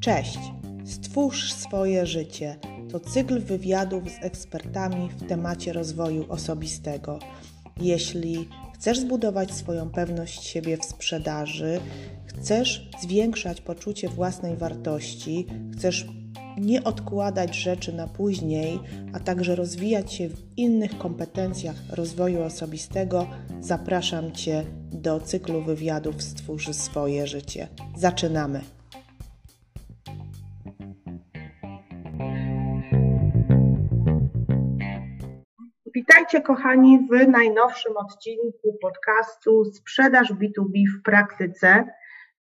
Cześć! Stwórz swoje życie. To cykl wywiadów z ekspertami w temacie rozwoju osobistego. Jeśli chcesz zbudować swoją pewność siebie w sprzedaży, chcesz zwiększać poczucie własnej wartości, chcesz nie odkładać rzeczy na później, a także rozwijać się w innych kompetencjach rozwoju osobistego, zapraszam Cię do cyklu wywiadów Stwórz swoje życie. Zaczynamy! Witajcie kochani w najnowszym odcinku podcastu Sprzedaż B2B w praktyce.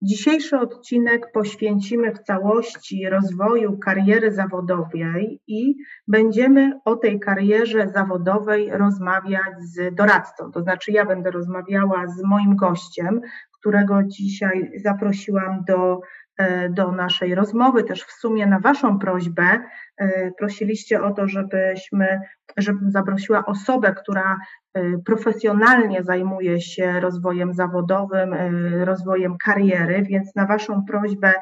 Dzisiejszy odcinek poświęcimy w całości rozwoju kariery zawodowej i będziemy o tej karierze zawodowej rozmawiać z doradcą. To znaczy, ja będę rozmawiała z moim gościem, którego dzisiaj zaprosiłam do E, do naszej rozmowy, też w sumie na Waszą prośbę. E, prosiliście o to, żebyśmy, żebym zaprosiła osobę, która profesjonalnie zajmuje się rozwojem zawodowym, rozwojem kariery, więc na Waszą prośbę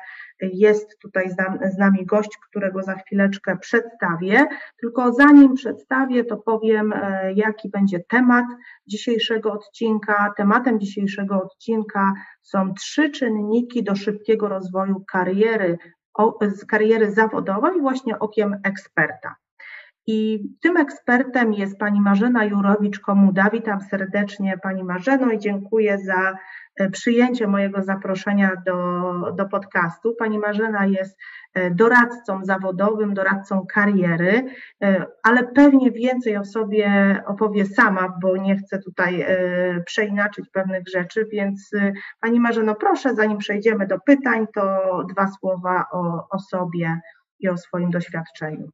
jest tutaj z nami gość, którego za chwileczkę przedstawię. Tylko zanim przedstawię, to powiem, jaki będzie temat dzisiejszego odcinka. Tematem dzisiejszego odcinka są trzy czynniki do szybkiego rozwoju kariery, kariery zawodowej właśnie okiem eksperta. I tym ekspertem jest pani Marzena Jurowicz-Komuda. Witam serdecznie pani Marzeno i dziękuję za e, przyjęcie mojego zaproszenia do, do podcastu. Pani Marzena jest e, doradcą zawodowym, doradcą kariery, e, ale pewnie więcej o sobie opowie sama, bo nie chcę tutaj przeinaczyć pewnych rzeczy, więc Pani Marzeno, proszę, zanim przejdziemy do pytań, to dwa słowa o, o sobie i o swoim doświadczeniu.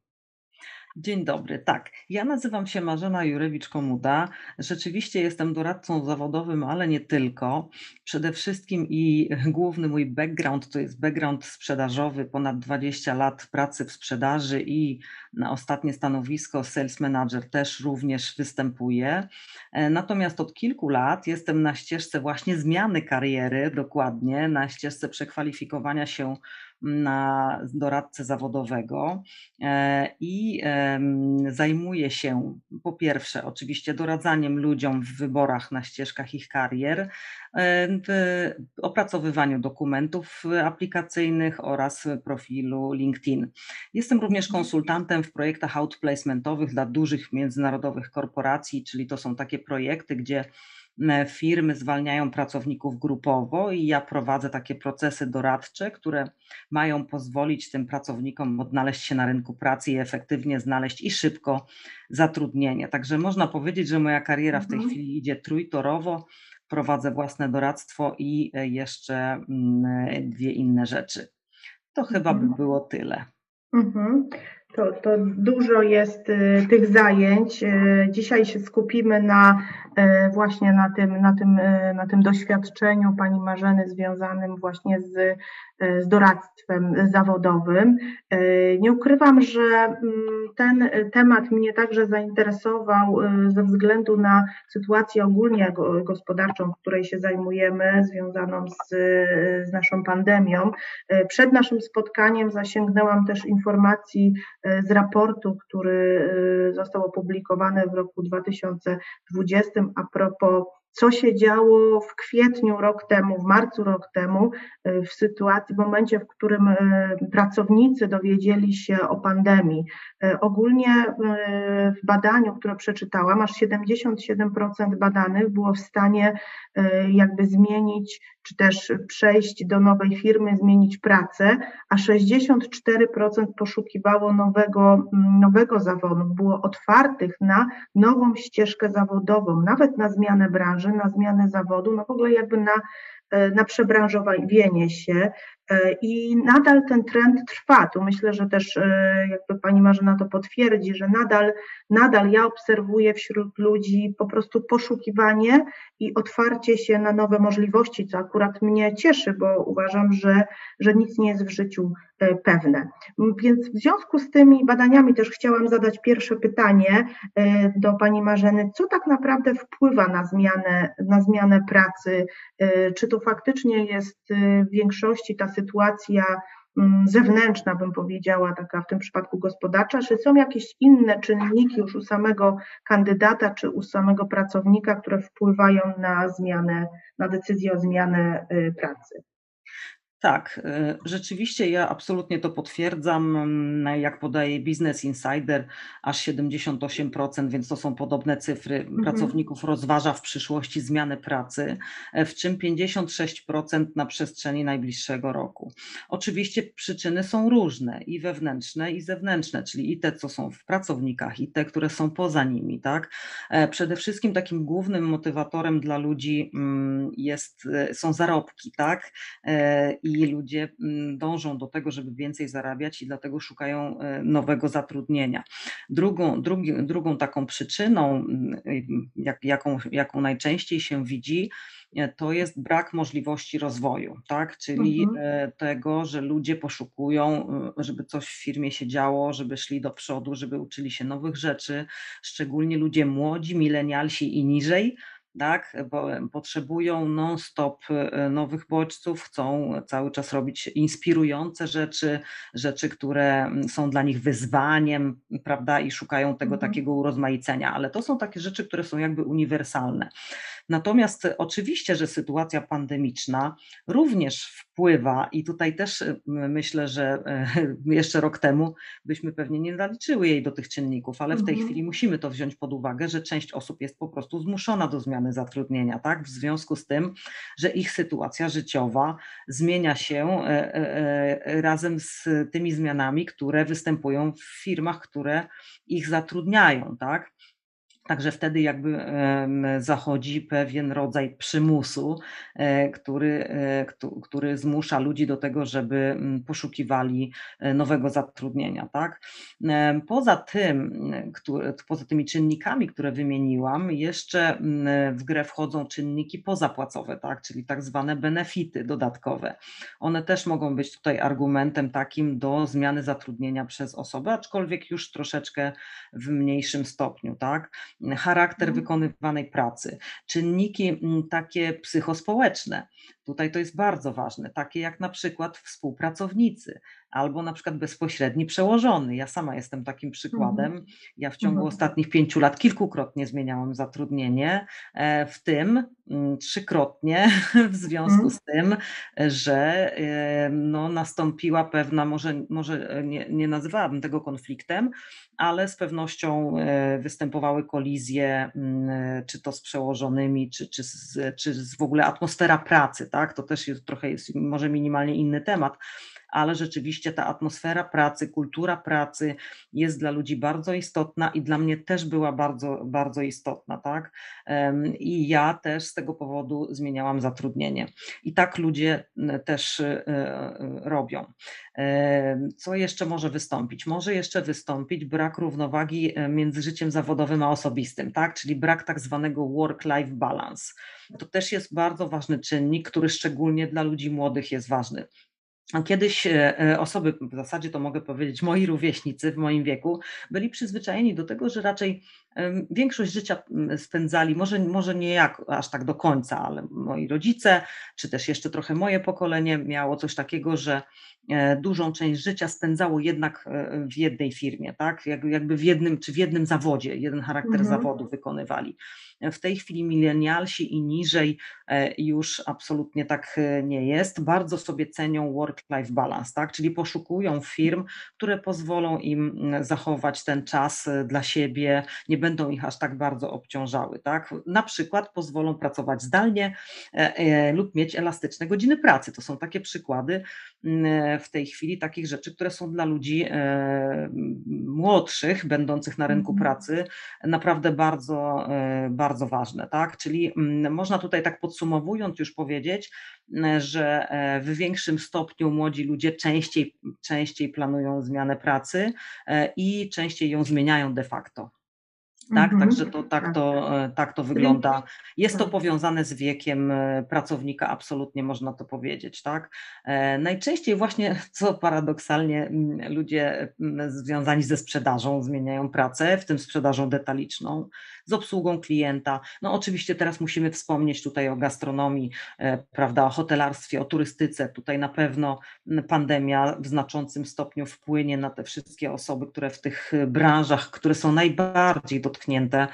Dzień dobry. Tak, ja nazywam się Marzena Jurewicz-Komuda. Rzeczywiście jestem doradcą zawodowym, ale nie tylko. Przede wszystkim i główny mój background to jest background sprzedażowy, ponad 20 lat pracy w sprzedaży i na ostatnie stanowisko sales manager też również występuję. E, natomiast od kilku lat jestem na ścieżce właśnie zmiany kariery, dokładnie, na ścieżce przekwalifikowania się na doradcę zawodowego e, i zajmuję się po pierwsze oczywiście doradzaniem ludziom w wyborach na ścieżkach ich karier, w opracowywaniu dokumentów aplikacyjnych oraz profilu LinkedIn. Jestem również mhm. konsultantem w projektach outplacementowych dla dużych międzynarodowych korporacji, czyli to są takie projekty, gdzie firmy zwalniają pracowników grupowo i ja prowadzę takie procesy doradcze, które mają pozwolić tym pracownikom odnaleźć się na rynku pracy i efektywnie znaleźć i szybko zatrudnienie. Także można powiedzieć, że moja kariera w tej mhm. chwili idzie trójtorowo. Prowadzę własne doradztwo i e, jeszcze mm, dwie inne rzeczy. To chyba by mhm. było tyle. Mhm. To, to dużo jest y, tych zajęć. Y, dzisiaj się skupimy na y, właśnie na tym, na tym, na tym doświadczeniu pani Marzeny związanym właśnie z z doradztwem zawodowym. Nie ukrywam, że mm, ten temat mnie także zainteresował ze względu na sytuację ogólnie gospodarczą, której się zajmujemy, związaną z, z naszą pandemią. Przed naszym spotkaniem zasięgnęłam też informacji z raportu, który został opublikowany w roku 2020 a propos co się działo w kwietniu rok temu, w marcu rok temu, e, w sytuacji, w momencie, w którym e, pracownicy dowiedzieli się o pandemii. E, ogólnie w badaniu, które przeczytałam, aż 77% badanych było w stanie jakby zmienić, czy też przejść do nowej firmy, zmienić pracę, a 64% poszukiwało nowego, nowego zawodu, było otwartych na nową ścieżkę zawodową, nawet na zmianę branży, na zmianę zawodu, no w ogóle jakby na, e, na przebranżowienie się. E, I nadal ten trend trwa. Tu myślę, że też e, jakby pani Marzena to potwierdzi, że nadal, nadal ja obserwuję wśród ludzi po prostu poszukiwanie i otwarcie się na nowe możliwości, co akurat mnie cieszy, bo uważam, że, że nic nie jest w życiu pewne. Więc w związku z tymi badaniami też chciałam zadać pierwsze pytanie do pani Marzeny. Co tak naprawdę wpływa na zmianę, na zmianę pracy? Czy to faktycznie jest w większości ta sytuacja mm, zewnętrzna, bym powiedziała, taka w tym przypadku gospodarcza, czy są jakieś inne czynniki już u samego kandydata, czy u samego pracownika, które wpływają na zmianę, na decyzję o zmianę y, pracy? Tak, y, rzeczywiście ja absolutnie to potwierdzam. Mm, jak podaje Business Insider, aż 78%, więc to są podobne cyfry, mhm. pracowników rozważa w przyszłości zmianę pracy, e, w czym 56% na przestrzeni najbliższego roku. Oczywiście przyczyny są różne i wewnętrzne, i zewnętrzne, czyli i te, co są w pracownikach, i te, które są poza nimi. Tak? E, przede wszystkim takim głównym motywatorem dla ludzi mm, jest, e, są zarobki, tak? i ludzie mm, dążą do tego, żeby więcej zarabiać i dlatego szukają e, nowego zatrudnienia. Drugą, drugi, drugą taką przyczyną, mm, jak, jaką, jaką najczęściej się widzi, e, to jest brak możliwości rozwoju, tak? czyli mhm. E, tego, że ludzie poszukują, żeby coś w firmie się działo, żeby szli do przodu, żeby uczyli się nowych rzeczy, szczególnie ludzie młodzi, milenialsi i niżej tak, bo potrzebują non-stop e, nowych bodźców, chcą cały czas robić inspirujące rzeczy, rzeczy, które są dla nich wyzwaniem, prawda, i szukają tego mhm. takiego urozmaicenia, ale to są takie rzeczy, które są jakby uniwersalne. Natomiast oczywiście, że sytuacja pandemiczna również wpływa i tutaj też y, myślę, że y, jeszcze rok temu byśmy pewnie nie zaliczyły jej do tych czynników, ale w tej mhm. chwili musimy to wziąć pod uwagę, że część osób jest po prostu zmuszona do zmiany zatrudnienia, tak? W związku z tym, że ich sytuacja życiowa zmienia się e, e, e, razem z tymi zmianami, które występują w firmach, które ich zatrudniają, tak? Także wtedy jakby zachodzi pewien rodzaj przymusu, e, który, e, który zmusza ludzi do tego, żeby mm, poszukiwali e, nowego zatrudnienia. Tak? Poza tym, poza tymi czynnikami, które wymieniłam, jeszcze mm, w grę wchodzą czynniki pozapłacowe, tak? czyli tak zwane benefity dodatkowe. One też mogą być tutaj argumentem takim do zmiany zatrudnienia przez osobę, aczkolwiek już troszeczkę w mniejszym stopniu. Tak? Charakter mhm. wykonywanej pracy, czynniki mm, takie psychospołeczne. Tutaj to jest bardzo ważne, takie jak na przykład współpracownicy albo na przykład bezpośredni przełożony. Ja sama jestem takim przykładem. Mhm. Ja w ciągu mhm. ostatnich pięciu lat kilkukrotnie zmieniałam zatrudnienie, e, w tym mm, trzykrotnie w związku z tym, że e, no, nastąpiła pewna, może, może nie, nie nazywałabym tego konfliktem, ale z pewnością e, występowały kolizje, mm, czy to z przełożonymi, czy, czy, z, czy z w ogóle atmosfera pracy, tak? To też jest trochę jest może minimalnie inny temat, ale rzeczywiście ta atmosfera pracy, kultura pracy jest dla ludzi bardzo istotna i dla mnie też była bardzo, bardzo istotna, tak? I ja też z tego powodu zmieniałam zatrudnienie. I tak ludzie też e, e, robią. Co jeszcze może wystąpić? Może jeszcze wystąpić brak równowagi e, między życiem zawodowym a osobistym, tak? Czyli brak tak zwanego work-life balance. To też jest bardzo ważny czynnik, który szczególnie dla ludzi młodych jest ważny. Kiedyś e, e, osoby, w zasadzie to mogę powiedzieć, moi rówieśnicy w moim wieku, byli przyzwyczajeni do tego, że raczej większość życia spędzali, może, może nie jak aż tak do końca, ale moi rodzice, czy też jeszcze trochę moje pokolenie miało coś takiego, że e, dużą część życia spędzało jednak w jednej firmie, tak? jakby w jednym, czy w jednym zawodzie, jeden charakter mhm. zawodu wykonywali. W tej chwili milenialsi i niżej e, już absolutnie tak e, nie jest. Bardzo sobie cenią work-life balance, tak? czyli poszukują firm, które pozwolą im zachować ten czas e, dla siebie, nie będą ich aż tak bardzo obciążały. Tak? Na przykład pozwolą pracować zdalnie lub mieć elastyczne godziny pracy. To są takie przykłady mm, w tej chwili takich rzeczy, które są dla ludzi młodszych, będących na rynku mhm. pracy, naprawdę bardzo, bardzo ważne. Tak? Czyli mm, można tutaj tak podsumowując już powiedzieć, że w większym stopniu młodzi ludzie częściej, częściej planują zmianę pracy i częściej ją zmieniają de facto. Tak, mhm. także to, tak, to, e, tak to wygląda. Jest to tak. powiązane z wiekiem e, pracownika, absolutnie można to powiedzieć. Tak? E, najczęściej właśnie, co paradoksalnie ludzie związani ze sprzedażą zmieniają pracę, w tym sprzedażą detaliczną, z obsługą klienta. No oczywiście teraz musimy wspomnieć tutaj o gastronomii, prawda, o hotelarstwie, o turystyce. Tutaj na pewno pandemia w znaczącym stopniu wpłynie na te wszystkie osoby, które w tych branżach, które są najbardziej dotknięte, dotknięte,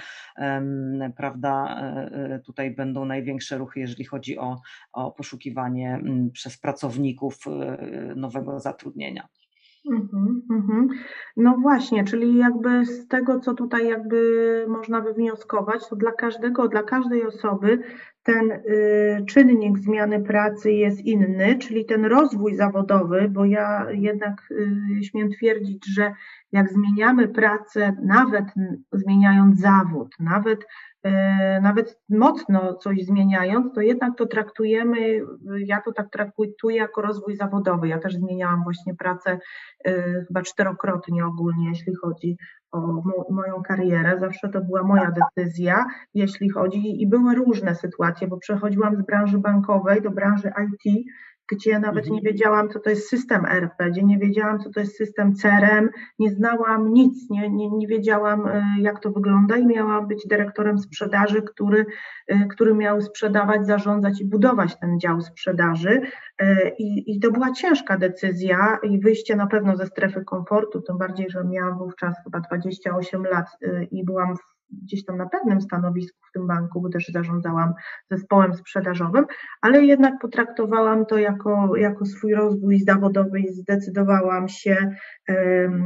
prawda, e, e, tutaj będą największe ruchy, jeżeli chodzi o, o poszukiwanie przez pracowników e, nowego zatrudnienia. Mhm, mhm. No właśnie, czyli jakby z tego, co tutaj jakby można wywnioskować, to dla każdego, dla każdej osoby ten y, czynnik zmiany pracy jest inny, czyli ten rozwój zawodowy, bo ja jednak y, śmiem twierdzić, że jak zmieniamy pracę, nawet zmieniając zawód, nawet nawet mocno coś zmieniając, to jednak to traktujemy, ja to tak traktuję jako rozwój zawodowy. Ja też zmieniałam właśnie pracę e, chyba czterokrotnie ogólnie, jeśli chodzi o moją karierę. Zawsze to była moja decyzja, jeśli chodzi, i były różne sytuacje, bo przechodziłam z branży bankowej do branży IT gdzie nawet nie mhm. wiedziałam, co to jest system ERP, gdzie nie wiedziałam, co to jest system CRM, nie znałam nic, nie, nie, nie wiedziałam, e, jak to wygląda i miałam być dyrektorem sprzedaży, który, e, który miał sprzedawać, zarządzać i budować ten dział sprzedaży. E, I, I to była ciężka decyzja i wyjście na pewno ze strefy komfortu, tym bardziej, że miałam wówczas chyba 28 lat i byłam w gdzieś tam na pewnym stanowisku w tym banku, bo też zarządzałam zespołem sprzedażowym, ale jednak potraktowałam to jako, jako swój rozwój zawodowy i zdecydowałam się,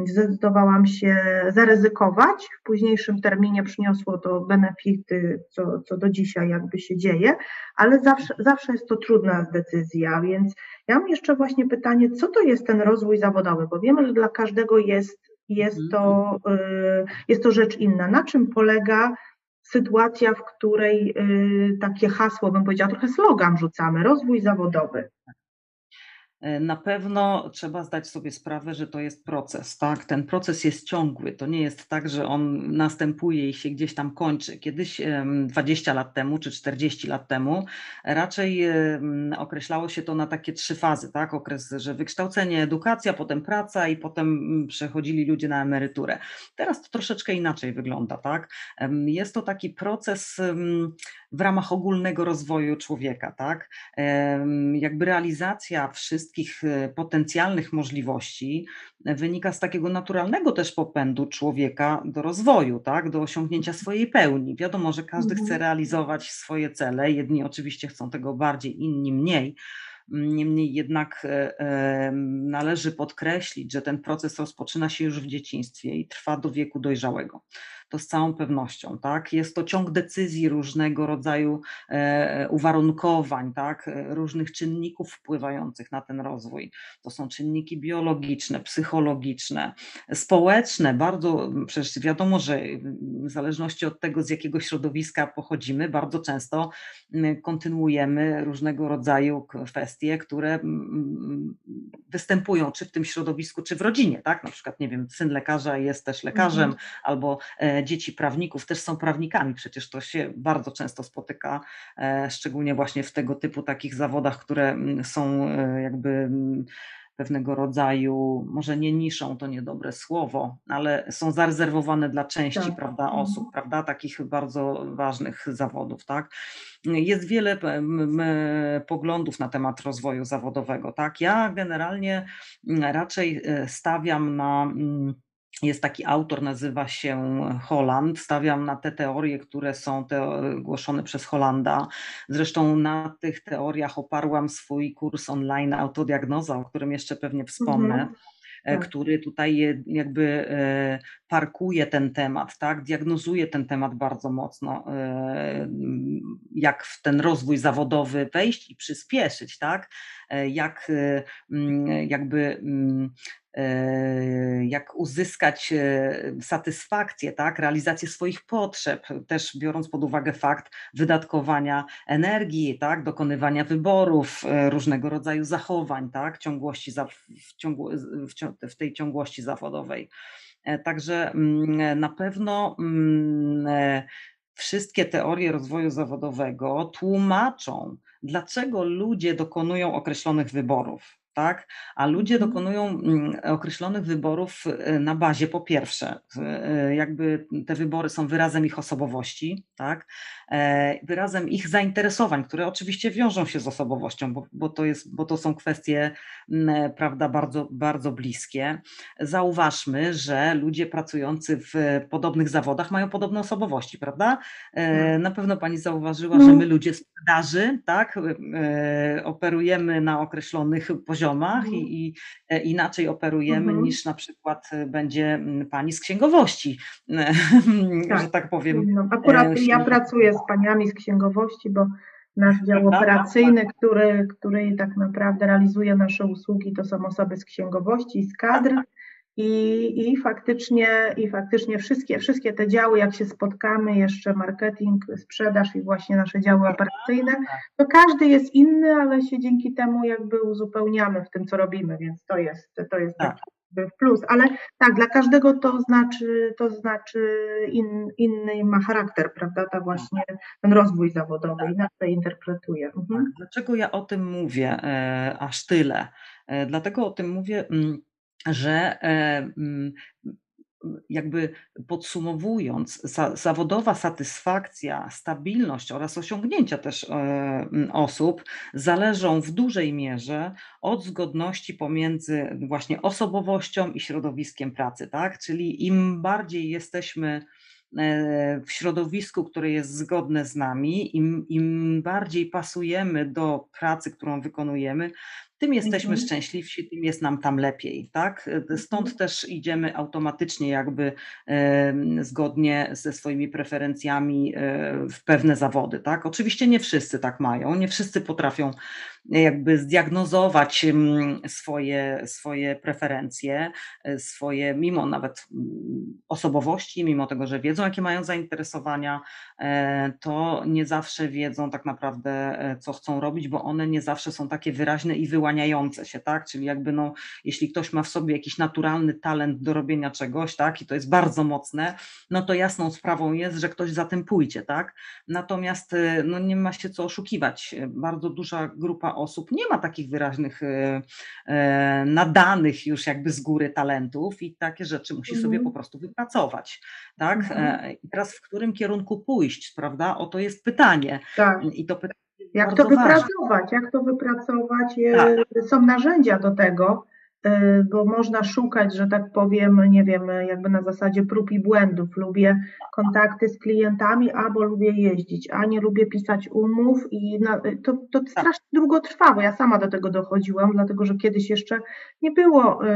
zdecydowałam się zaryzykować. W późniejszym terminie przyniosło to benefity, co, co do dzisiaj jakby się dzieje, ale zawsze, zawsze jest to trudna decyzja, więc ja mam jeszcze właśnie pytanie, co to jest ten rozwój zawodowy, bo wiemy, że dla każdego jest jest mhm. to, y, jest to rzecz inna. Na czym polega sytuacja, w której y, takie hasło, bym powiedziała, trochę slogan rzucamy, rozwój zawodowy? E, na pewno trzeba zdać sobie sprawę, że to jest proces, tak? Ten proces jest ciągły. To nie jest tak, że on następuje i się gdzieś tam kończy. Kiedyś 20 lat temu czy 40 lat temu raczej określało się to na takie trzy fazy, tak? Okres, że wykształcenie, edukacja, potem praca i potem mm, przechodzili ludzie na emeryturę. Teraz to troszeczkę inaczej wygląda, tak? Jest to taki proces w ramach ogólnego rozwoju człowieka, tak? Jakby realizacja wszystkich e, potencjalnych możliwości wynika z takiego naturalnego też popędu człowieka do rozwoju, tak? Do osiągnięcia swojej pełni. Wiadomo, że każdy chce mhm. realizować swoje cele. Jedni oczywiście chcą tego bardziej, inni mniej. Niemniej jednak e, należy podkreślić, że ten proces rozpoczyna się już w dzieciństwie i trwa do wieku dojrzałego to z całą pewnością, tak? Jest to ciąg decyzji różnego rodzaju e, uwarunkowań, tak? E, różnych czynników wpływających na ten rozwój. To są czynniki biologiczne, psychologiczne, społeczne, bardzo, przecież wiadomo, że w zależności od tego, z jakiego środowiska pochodzimy, bardzo często kontynuujemy różnego rodzaju kwestie, które występują czy w tym środowisku, czy w rodzinie, tak? Na przykład, nie wiem, syn lekarza jest też lekarzem, mhm. albo e, dzieci prawników też są prawnikami. Przecież to się bardzo często spotyka, e, szczególnie właśnie w tego typu takich zawodach, które są e, jakby pewnego rodzaju, może nie niszą, to niedobre słowo, ale są zarezerwowane dla części tak. prawda, mhm. osób, prawda, takich bardzo ważnych zawodów. Tak? Jest wiele poglądów na temat rozwoju zawodowego. Tak? Ja generalnie raczej e, stawiam na jest taki autor, nazywa się Holland. Stawiam na te teorie, które są te, głoszone przez Holanda. Zresztą na tych teoriach oparłam swój kurs online Autodiagnoza, o którym jeszcze pewnie wspomnę. Mhm. tak. który tutaj jakby parkuje ten temat, tak, diagnozuje ten temat bardzo mocno, jak w ten rozwój zawodowy wejść i przyspieszyć, tak, jak jakby E, jak uzyskać e, satysfakcję, tak, realizację swoich potrzeb, też biorąc pod uwagę fakt wydatkowania energii, tak, dokonywania wyborów, e, różnego rodzaju zachowań, tak, ciągłości w, ciągu, w tej ciągłości zawodowej. Także mm, na pewno mm, wszystkie teorie rozwoju zawodowego tłumaczą, dlaczego ludzie dokonują określonych wyborów tak? A ludzie mhm. dokonują mm, określonych wyborów y, na bazie po pierwsze, y, jakby te wybory są wyrazem ich osobowości, tak? E, wyrazem ich zainteresowań, które oczywiście wiążą się z osobowością, bo, bo, to, jest, bo to są kwestie, mm, prawda, bardzo, bardzo bliskie. Zauważmy, że ludzie pracujący w podobnych zawodach mają podobne osobowości, prawda? E, tak. Na pewno pani zauważyła, że no. my ludzie sprzedaży, tak, operujemy na określonych poziomach, poziomach mhm. i, i, e, inaczej operujemy mhm. niż na przykład e, będzie mm, pani z księgowości, tak. że tak powiem. No, akurat e, ja pracuję z paniami z księgowości, bo nasz dział operacyjny, który, który tak naprawdę realizuje nasze usługi, to są osoby z księgowości, z kadr. I, i, faktycznie, I faktycznie wszystkie, wszystkie te działy, jak się spotkamy, jeszcze marketing, sprzedaż i właśnie nasze działy operacyjne, to każdy jest inny, ale się dzięki temu jakby uzupełniamy w tym, co robimy, więc to jest, to jest tak. taki plus. Ale tak, dla każdego to znaczy, to znaczy in, inny ma charakter, prawda? Ta właśnie ten rozwój zawodowy, tak. inaczej interpretuje. Mhm. Tak. Dlaczego ja o tym mówię e, aż tyle? E, dlatego o tym mówię. Mm, że e, mm, jakby podsumowując, zawodowa satysfakcja, stabilność oraz osiągnięcia też e, mm, osób zależą w dużej mierze od zgodności pomiędzy właśnie osobowością i środowiskiem pracy, tak? Czyli im bardziej jesteśmy e, w środowisku, które jest zgodne z nami, im, im bardziej pasujemy do pracy, którą wykonujemy, tym jesteśmy mhm. szczęśliwsi, tym jest nam tam lepiej, tak? Stąd mhm. też idziemy automatycznie jakby zgodnie ze swoimi preferencjami e, w pewne zawody, tak? Oczywiście nie wszyscy tak mają, nie wszyscy potrafią jakby zdiagnozować swoje, swoje preferencje, e, swoje, mimo nawet mm, osobowości, mimo tego, że wiedzą, jakie mają zainteresowania, e, to nie zawsze wiedzą tak naprawdę, co chcą robić, bo one nie zawsze są takie wyraźne i wyłaniające się, tak? Czyli jakby no, jeśli ktoś ma w sobie jakiś naturalny talent do robienia czegoś, tak, i to jest bardzo mocne, no to jasną sprawą jest, że ktoś za tym pójdzie, tak? Natomiast no nie ma się co oszukiwać. Bardzo duża grupa osób nie ma takich wyraźnych, e, nadanych już jakby z góry talentów i takie rzeczy musi mhm. sobie po prostu wypracować. Tak? Mhm. E, I teraz w którym kierunku pójść, prawda? O to jest pytanie. Tak. I to pytanie jak to wypracować? Ważne. Jak to wypracować? Tak. Są narzędzia do tego. E, bo można szukać, że tak powiem, nie wiem, jakby na zasadzie prób i błędów. Lubię kontakty z klientami, albo lubię jeździć, a nie lubię pisać umów i na, to, to tak. strasznie długo trwa, bo ja sama do tego dochodziłam, dlatego że kiedyś jeszcze nie było y,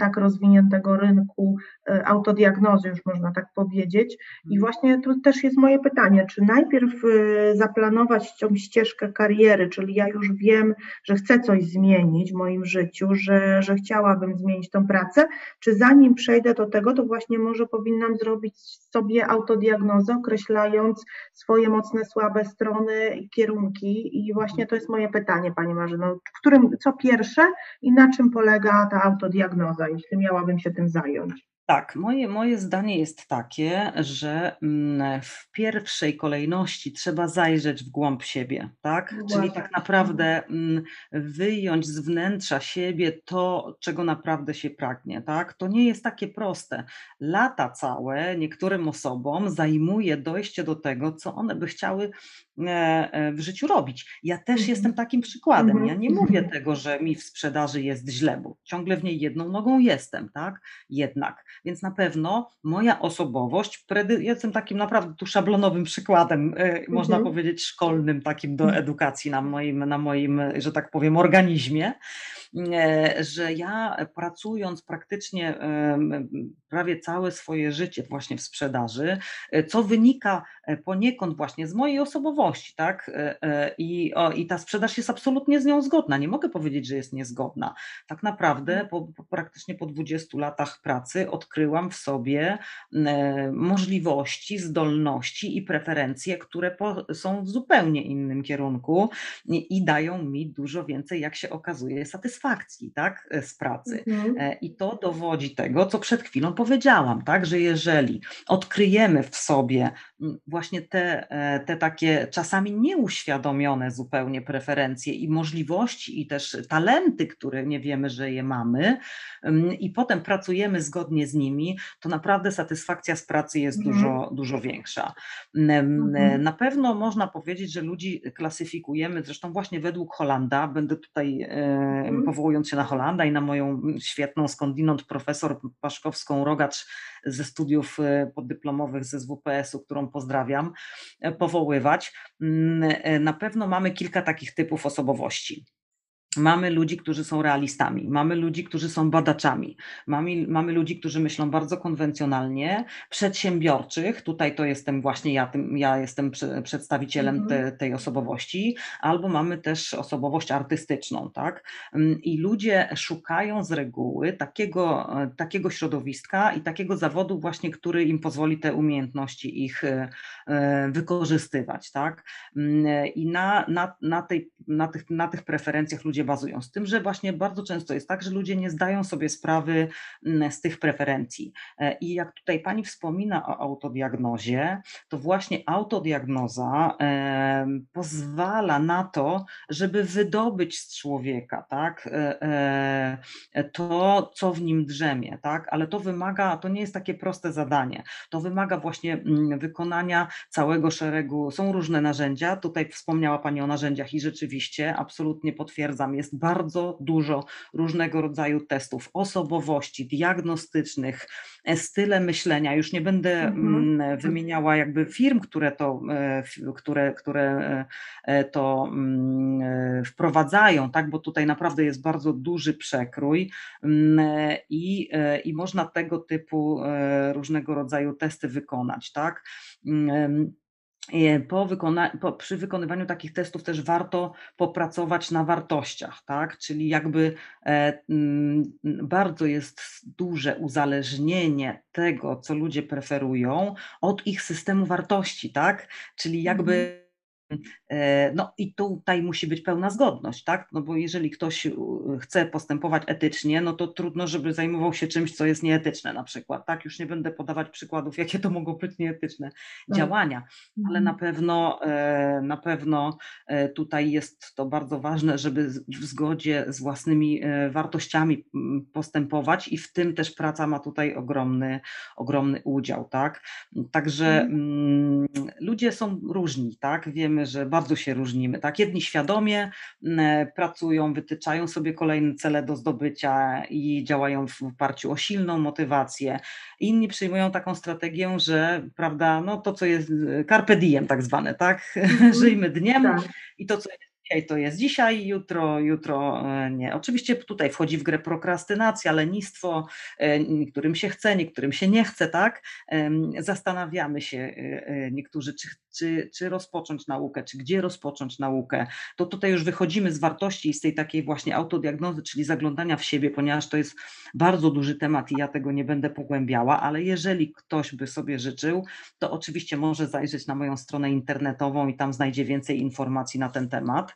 tak rozwiniętego rynku y, autodiagnozy, już można tak powiedzieć. I mhm. właśnie tu też jest moje pytanie, czy najpierw y, zaplanować tą ścieżkę kariery, czyli ja już wiem, że chcę coś zmienić w moim życiu, że, że chciałam chciałabym zmienić tą pracę, czy zanim przejdę do tego, to właśnie może powinnam zrobić sobie autodiagnozę, określając swoje mocne, słabe strony kierunki. I właśnie to jest moje pytanie, Pani Marzyno, w którym, co pierwsze i na czym polega ta autodiagnoza, jeśli miałabym się tym zająć? Tak, moje, moje zdanie jest takie, że mm, w pierwszej kolejności trzeba zajrzeć w głąb siebie, tak? Czyli tak naprawdę mm, wyjąć z wnętrza siebie to, czego naprawdę się pragnie, tak? To nie jest takie proste. Lata całe niektórym osobom zajmuje dojście do tego, co one by chciały e, e, w życiu robić. Ja też mhm. jestem takim przykładem. Mhm. Ja nie mówię mhm. tego, że mi w sprzedaży jest źle, bo ciągle w niej jedną nogą jestem, tak? Jednak więc na pewno moja osobowość, jestem takim naprawdę tu szablonowym przykładem, można mhm. powiedzieć szkolnym takim do edukacji na moim, na moim, że tak powiem, organizmie. Że ja pracując praktycznie prawie całe swoje życie właśnie w sprzedaży, co wynika poniekąd właśnie z mojej osobowości, tak? I, o, I ta sprzedaż jest absolutnie z nią zgodna. Nie mogę powiedzieć, że jest niezgodna. Tak naprawdę po, po praktycznie po 20 latach pracy odkryłam w sobie możliwości, zdolności i preferencje, które po, są w zupełnie innym kierunku i dają mi dużo więcej, jak się okazuje, satysfakcji tak, z pracy. Mhm. E, I to dowodzi tego, co przed chwilą powiedziałam, tak, że jeżeli odkryjemy w sobie właśnie te, e, te takie czasami nieuświadomione zupełnie preferencje i możliwości, i też talenty, które nie wiemy, że je mamy, i potem pracujemy zgodnie z nimi, to naprawdę satysfakcja z pracy jest mhm. dużo, dużo większa. Mhm. Na pewno można powiedzieć, że ludzi klasyfikujemy, zresztą właśnie według Holanda, będę tutaj mhm. Powołując się na Holanda i na moją świetną skądinąd profesor Paszkowską Rogacz ze studiów e, poddyplomowych ze SWPS-u, którą pozdrawiam, e, powoływać. Mm, e, na pewno mamy kilka takich typów osobowości. Mamy ludzi, którzy są realistami, mamy ludzi, którzy są badaczami, mamy, mamy ludzi, którzy myślą bardzo konwencjonalnie, przedsiębiorczych, tutaj to jestem właśnie ja, tym, ja jestem przedstawicielem mhm. te, tej osobowości, albo mamy też osobowość artystyczną, tak? Mm, I ludzie szukają z reguły takiego, takiego środowiska i takiego zawodu właśnie, który im pozwoli te umiejętności ich e, wykorzystywać, tak? Mm, I na, na, na, tej, na, tych, na tych preferencjach ludzie bazują. Z tym, że właśnie bardzo często jest tak, że ludzie nie zdają sobie sprawy mm, z tych preferencji. E, I jak tutaj pani wspomina o autodiagnozie, to właśnie autodiagnoza pozwala na to, żeby wydobyć z człowieka tak, e, e, to, co w nim drzemie, tak? ale to wymaga, to nie jest takie proste zadanie. To wymaga właśnie mm, wykonania całego szeregu, są różne narzędzia. Tutaj wspomniała Pani o narzędziach i rzeczywiście absolutnie potwierdzam, jest bardzo dużo różnego rodzaju testów osobowości, diagnostycznych, e, style myślenia. Już nie będę mhm. Mm, wymieniała jakby firm, które to, e, które, które e, to mm, wprowadzają, tak, bo tutaj naprawdę jest bardzo duży przekrój mm, i, i można tego typu różnego rodzaju testy wykonać, tak. Po wykona, po, przy wykonywaniu takich testów też warto popracować na wartościach, tak? Czyli jakby e, m, bardzo jest duże uzależnienie tego, co ludzie preferują, od ich systemu wartości, tak? Czyli jakby mhm. E, no i tutaj musi być pełna zgodność, tak? No bo jeżeli ktoś chce postępować etycznie, no to trudno, żeby zajmował się czymś, co jest nieetyczne na przykład, tak? Już nie będę podawać przykładów, jakie to mogą być nieetyczne tak. działania, ale na mhm. pewno, e, na pewno e, tutaj jest to bardzo ważne, żeby w zgodzie z własnymi wartościami postępować i w tym też praca ma tutaj ogromny, ogromny udział, tak? Także mhm. mm, ludzie są różni, tak? Wiemy, wiemy, że bardzo się różnimy. Tak, jedni świadomie pracują, wytyczają sobie kolejne cele do zdobycia i działają w oparciu o silną motywację. Inni przyjmują taką strategię, że prawda, no to co jest carpe diem tak zwane, tak? Mm Żyjmy dniem tak. i to co jest dzisiaj to jest dzisiaj, jutro, jutro e, nie. Oczywiście tutaj wchodzi w grę prokrastynacja, lenistwo, e, niektórym się chce, niektórym się nie chce, tak? Zastanawiamy się e, niektórzy, czy, czy, czy rozpocząć naukę, czy gdzie rozpocząć naukę. To tutaj już wychodzimy z wartości i z tej takiej właśnie autodiagnozy, czyli zaglądania w siebie, ponieważ to jest bardzo duży temat i ja tego nie będę pogłębiała, ale jeżeli ktoś by sobie życzył, to oczywiście może zajrzeć na moją stronę internetową i tam znajdzie więcej informacji na ten temat.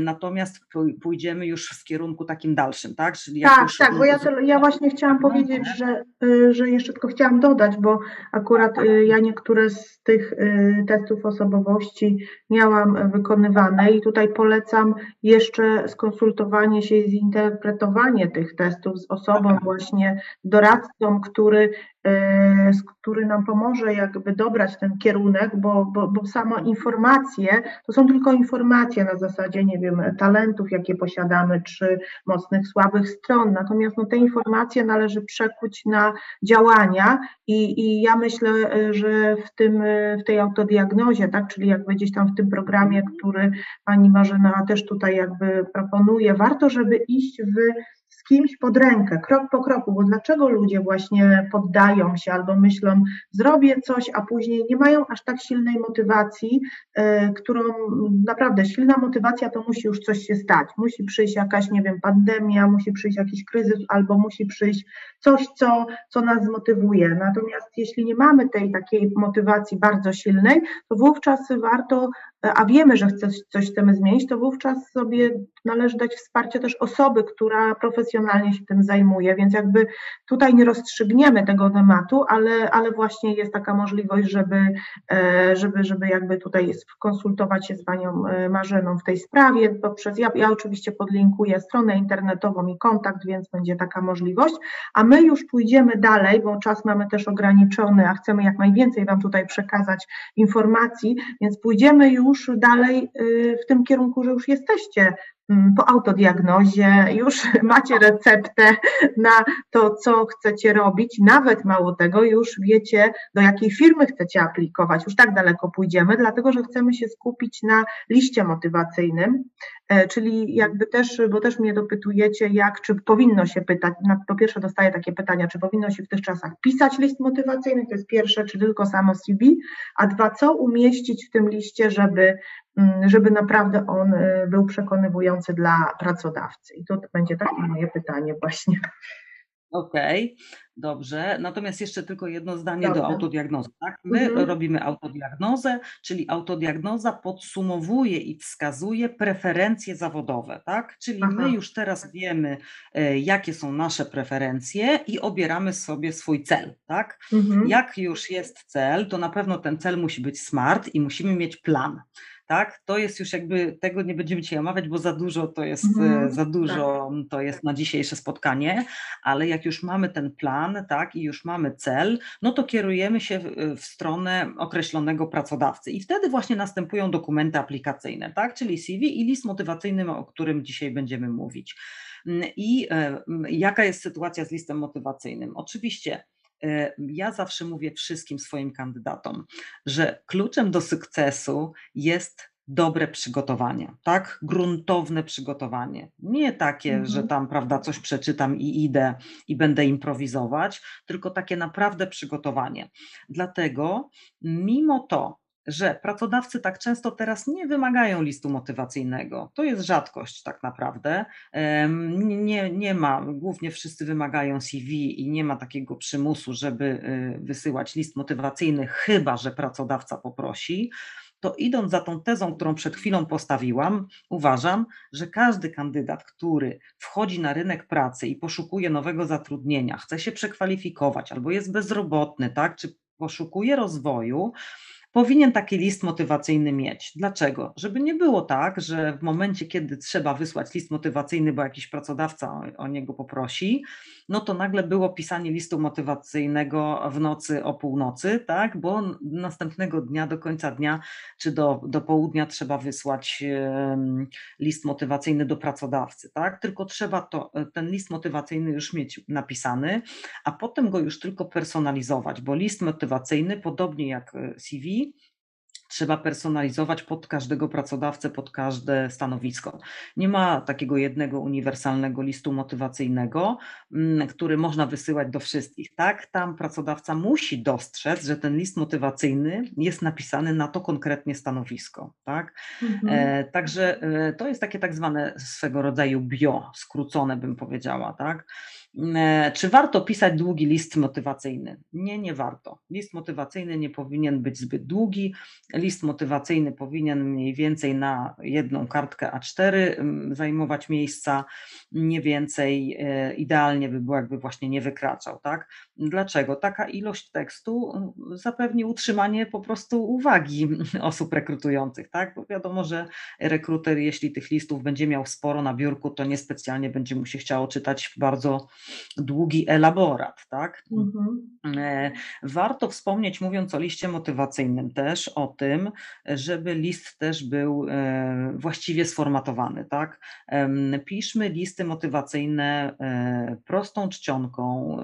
natomiast pójdziemy już w kierunku takim dalszym, tak? Czyli tak, już... tak, bo ja, to, ja właśnie chciałam powiedzieć, że, y, że jeszcze tylko chciałam dodać, bo akurat y, ja niektóre z tych y, testów osobowości miałam wykonywane i tutaj polecam jeszcze skonsultowanie się i zinterpretowanie tych testów z osobą właśnie doradcą, który który nam pomoże jakby dobrać ten kierunek, bo, bo, bo samo informacje to są tylko informacje na na zasadzie, nie wiem, talentów, jakie posiadamy, czy mocnych, słabych stron. Natomiast no, te informacje należy przekuć na działania i, i ja myślę, że w tym, w tej autodiagnozie, tak, czyli jakby gdzieś tam w tym programie, który pani Marzena też tutaj jakby proponuje, warto, żeby iść w z kimś pod rękę, krok po kroku, bo dlaczego ludzie właśnie poddają się albo myślą, zrobię coś, a później nie mają aż tak silnej motywacji, yy, którą naprawdę silna motywacja to musi już coś się stać. Musi przyjść jakaś, nie wiem, pandemia, musi przyjść jakiś kryzys, albo musi przyjść coś, co, co nas zmotywuje. Natomiast jeśli nie mamy tej takiej motywacji bardzo silnej, to wówczas warto a wiemy, że chce, coś chcemy zmienić, to wówczas sobie należy dać wsparcie też osoby, która profesjonalnie się tym zajmuje, więc jakby tutaj nie rozstrzygniemy tego tematu, ale, ale właśnie jest taka możliwość, żeby, e, żeby, żeby jakby tutaj konsultować się z Panią e, Marzeną w tej sprawie poprzez, ja, ja oczywiście podlinkuję stronę internetową i kontakt, więc będzie taka możliwość, a my już pójdziemy dalej, bo czas mamy też ograniczony, a chcemy jak najwięcej Wam tutaj przekazać informacji, więc pójdziemy już już dalej y, w tym kierunku, że już jesteście po autodiagnozie, już macie receptę na to, co chcecie robić, nawet mało tego, już wiecie, do jakiej firmy chcecie aplikować. Już tak daleko pójdziemy, dlatego że chcemy się skupić na liście motywacyjnym, e, czyli jakby też, bo też mnie dopytujecie, jak, czy powinno się pytać, po pierwsze dostaję takie pytania, czy powinno się w tych czasach pisać list motywacyjny, to jest pierwsze, czy tylko samo CV, a dwa, co umieścić w tym liście, żeby, mm, żeby naprawdę on e, był przekonywujący dla pracodawcy. I to będzie takie moje pytanie właśnie. Okej, dobrze. Natomiast jeszcze tylko jedno zdanie do autodiagnozy, tak? My Mhm. robimy autodiagnozę, czyli autodiagnoza podsumowuje i wskazuje preferencje zawodowe, tak? Czyli my już teraz wiemy, e, jakie są nasze preferencje i obieramy sobie swój cel, tak? Mhm. Jak już jest cel, to na pewno ten cel musi być smart i musimy mieć plan tak? To jest już jakby, tego nie będziemy dzisiaj omawiać, bo za dużo to jest, mhm, za dużo tak. to jest na dzisiejsze spotkanie, ale jak już mamy ten plan, tak, i już mamy cel, no to kierujemy się w, w stronę określonego pracodawcy i wtedy właśnie następują dokumenty aplikacyjne, tak, czyli CV i list motywacyjny, o którym dzisiaj będziemy mówić. I e, jaka jest sytuacja z listem motywacyjnym? Oczywiście ja zawsze mówię wszystkim swoim kandydatom, że kluczem do sukcesu jest dobre przygotowanie, tak? Gruntowne przygotowanie. Nie takie, mhm. że tam, prawda, coś przeczytam i idę i będę improwizować, tylko takie naprawdę przygotowanie. Dlatego, mimo to, że pracodawcy tak często teraz nie wymagają listu motywacyjnego. To jest rzadkość tak naprawdę. Nie, nie ma, głównie wszyscy wymagają CV i nie ma takiego przymusu, żeby y, wysyłać list motywacyjny, chyba że pracodawca poprosi to idąc za tą tezą, którą przed chwilą postawiłam, uważam, że każdy kandydat, który wchodzi na rynek pracy i poszukuje nowego zatrudnienia, chce się przekwalifikować albo jest bezrobotny, tak, czy poszukuje rozwoju, powinien taki list motywacyjny mieć. Dlaczego? Żeby nie było tak, że w momencie, kiedy trzeba wysłać list motywacyjny, bo jakiś pracodawca o, o, niego poprosi, no to nagle było pisanie listu motywacyjnego w nocy o północy, tak? Bo następnego dnia, do końca dnia czy do, do południa trzeba wysłać list motywacyjny do pracodawcy, tak? Tylko trzeba to, ten list motywacyjny już mieć napisany, a potem go już tylko personalizować, bo list motywacyjny, podobnie jak e, CV, trzeba personalizować pod każdego pracodawcę, pod każde stanowisko. Nie ma takiego jednego uniwersalnego listu motywacyjnego, mm, który można wysyłać do wszystkich. Tak, tam pracodawca musi dostrzec, że ten list motywacyjny jest napisany na to konkretnie stanowisko. Tak? Mhm. E, także e, to jest takie tak zwane swego rodzaju bio, skrócone bym powiedziała. Tak? E, czy warto pisać długi list motywacyjny? Nie, nie warto. List motywacyjny nie powinien być zbyt długi. List motywacyjny powinien mniej więcej na jedną kartkę A4 zajmować miejsca, nie więcej. E, idealnie by było, jakby właśnie nie wykraczał. Tak? Dlaczego? Taka ilość tekstu zapewni utrzymanie po prostu uwagi osób rekrutujących. Tak? Bo wiadomo, że rekruter, jeśli tych listów będzie miał sporo na biurku, to niespecjalnie będzie mu się chciało czytać bardzo długi elaborat, tak? Mhm. E, warto wspomnieć, mówiąc o liście motywacyjnym, też o tym, żeby list też był e, właściwie sformatowany, tak? Piszmy listy motywacyjne e, prostą czcionką,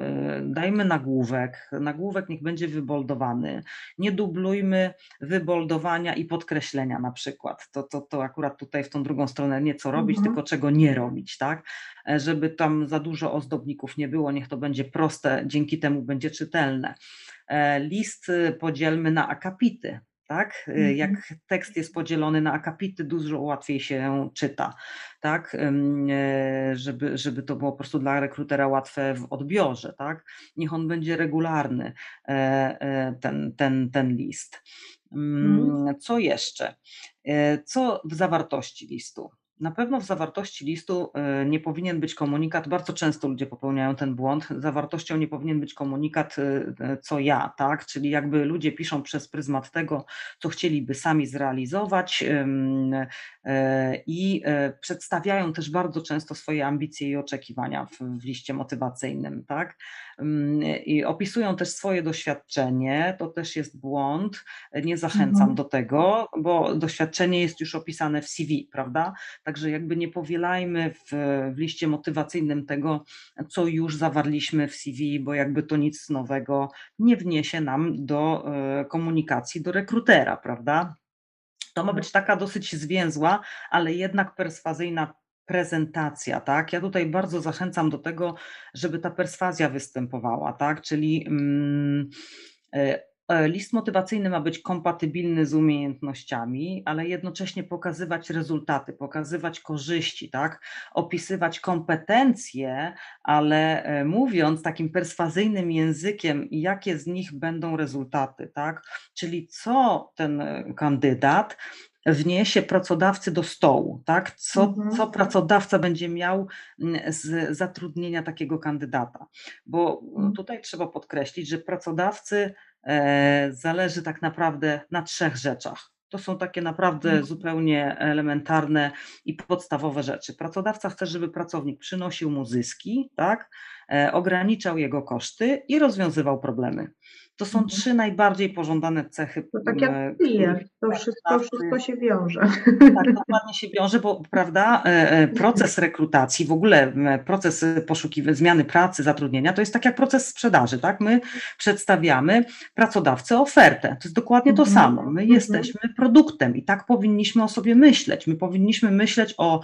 dajmy nagłówek, nagłówek niech będzie wyboldowany, nie dublujmy wyboldowania i podkreślenia na przykład. To, to, to akurat tutaj w tą drugą stronę nie co robić, mhm. tylko czego nie robić, tak? Żeby tam za dużo ozdobników nie było, niech to będzie proste, dzięki temu będzie czytelne. E, list y, podzielmy na akapity, tak? Y, jak mhm. tekst jest podzielony na akapity, dużo łatwiej się czyta, tak? E, żeby, żeby to było po prostu dla rekrutera łatwe w odbiorze, tak? Niech on będzie regularny, e, ten, ten, ten list. Mhm. Co jeszcze? Co w zawartości listu? Na pewno w zawartości listu e, nie powinien być komunikat, bardzo często ludzie popełniają ten błąd, zawartością nie powinien być komunikat e, e, co ja, tak? Czyli jakby ludzie piszą przez pryzmat tego, co chcieliby sami zrealizować i przedstawiają też bardzo często swoje ambicje i oczekiwania w liście motywacyjnym, tak? I opisują też swoje doświadczenie, to też jest błąd, nie zachęcam mhm. do tego, bo doświadczenie jest już opisane w CV, prawda? Także jakby nie powielajmy w, w liście motywacyjnym tego, co już zawarliśmy w CV, bo jakby to nic nowego nie wniesie nam do e, komunikacji do rekrutera, prawda? To ma być taka dosyć zwięzła, ale jednak perswazyjna prezentacja, tak? Ja tutaj bardzo zachęcam do tego, żeby ta perswazja występowała, tak? Czyli mm, e, E, list motywacyjny ma być kompatybilny z umiejętnościami, ale jednocześnie pokazywać rezultaty, pokazywać korzyści, tak? opisywać kompetencje, ale e, mówiąc takim perswazyjnym językiem, jakie z nich będą rezultaty, tak? czyli co ten kandydat wniesie pracodawcy do stołu, tak? Co, mhm. co pracodawca będzie miał mm, z zatrudnienia takiego kandydata. Bo mhm. tutaj trzeba podkreślić, że pracodawcy E, zależy tak naprawdę na trzech rzeczach. To są takie naprawdę mhm. zupełnie elementarne i podstawowe rzeczy. Pracodawca chce, żeby pracownik przynosił mu zyski, tak? E, ograniczał jego koszty i rozwiązywał problemy. To są mhm. trzy najbardziej pożądane cechy. To tak jak klient, to wszystko, wszystko się wiąże. Tak, dokładnie się wiąże, bo prawda, e, e, proces rekrutacji, w ogóle proces poszukiwania, zmiany pracy, zatrudnienia, to jest tak jak proces sprzedaży, tak? My przedstawiamy pracodawcy ofertę. To jest dokładnie to mhm. samo. My mhm. jesteśmy produktem i tak powinniśmy o sobie myśleć. My powinniśmy myśleć o,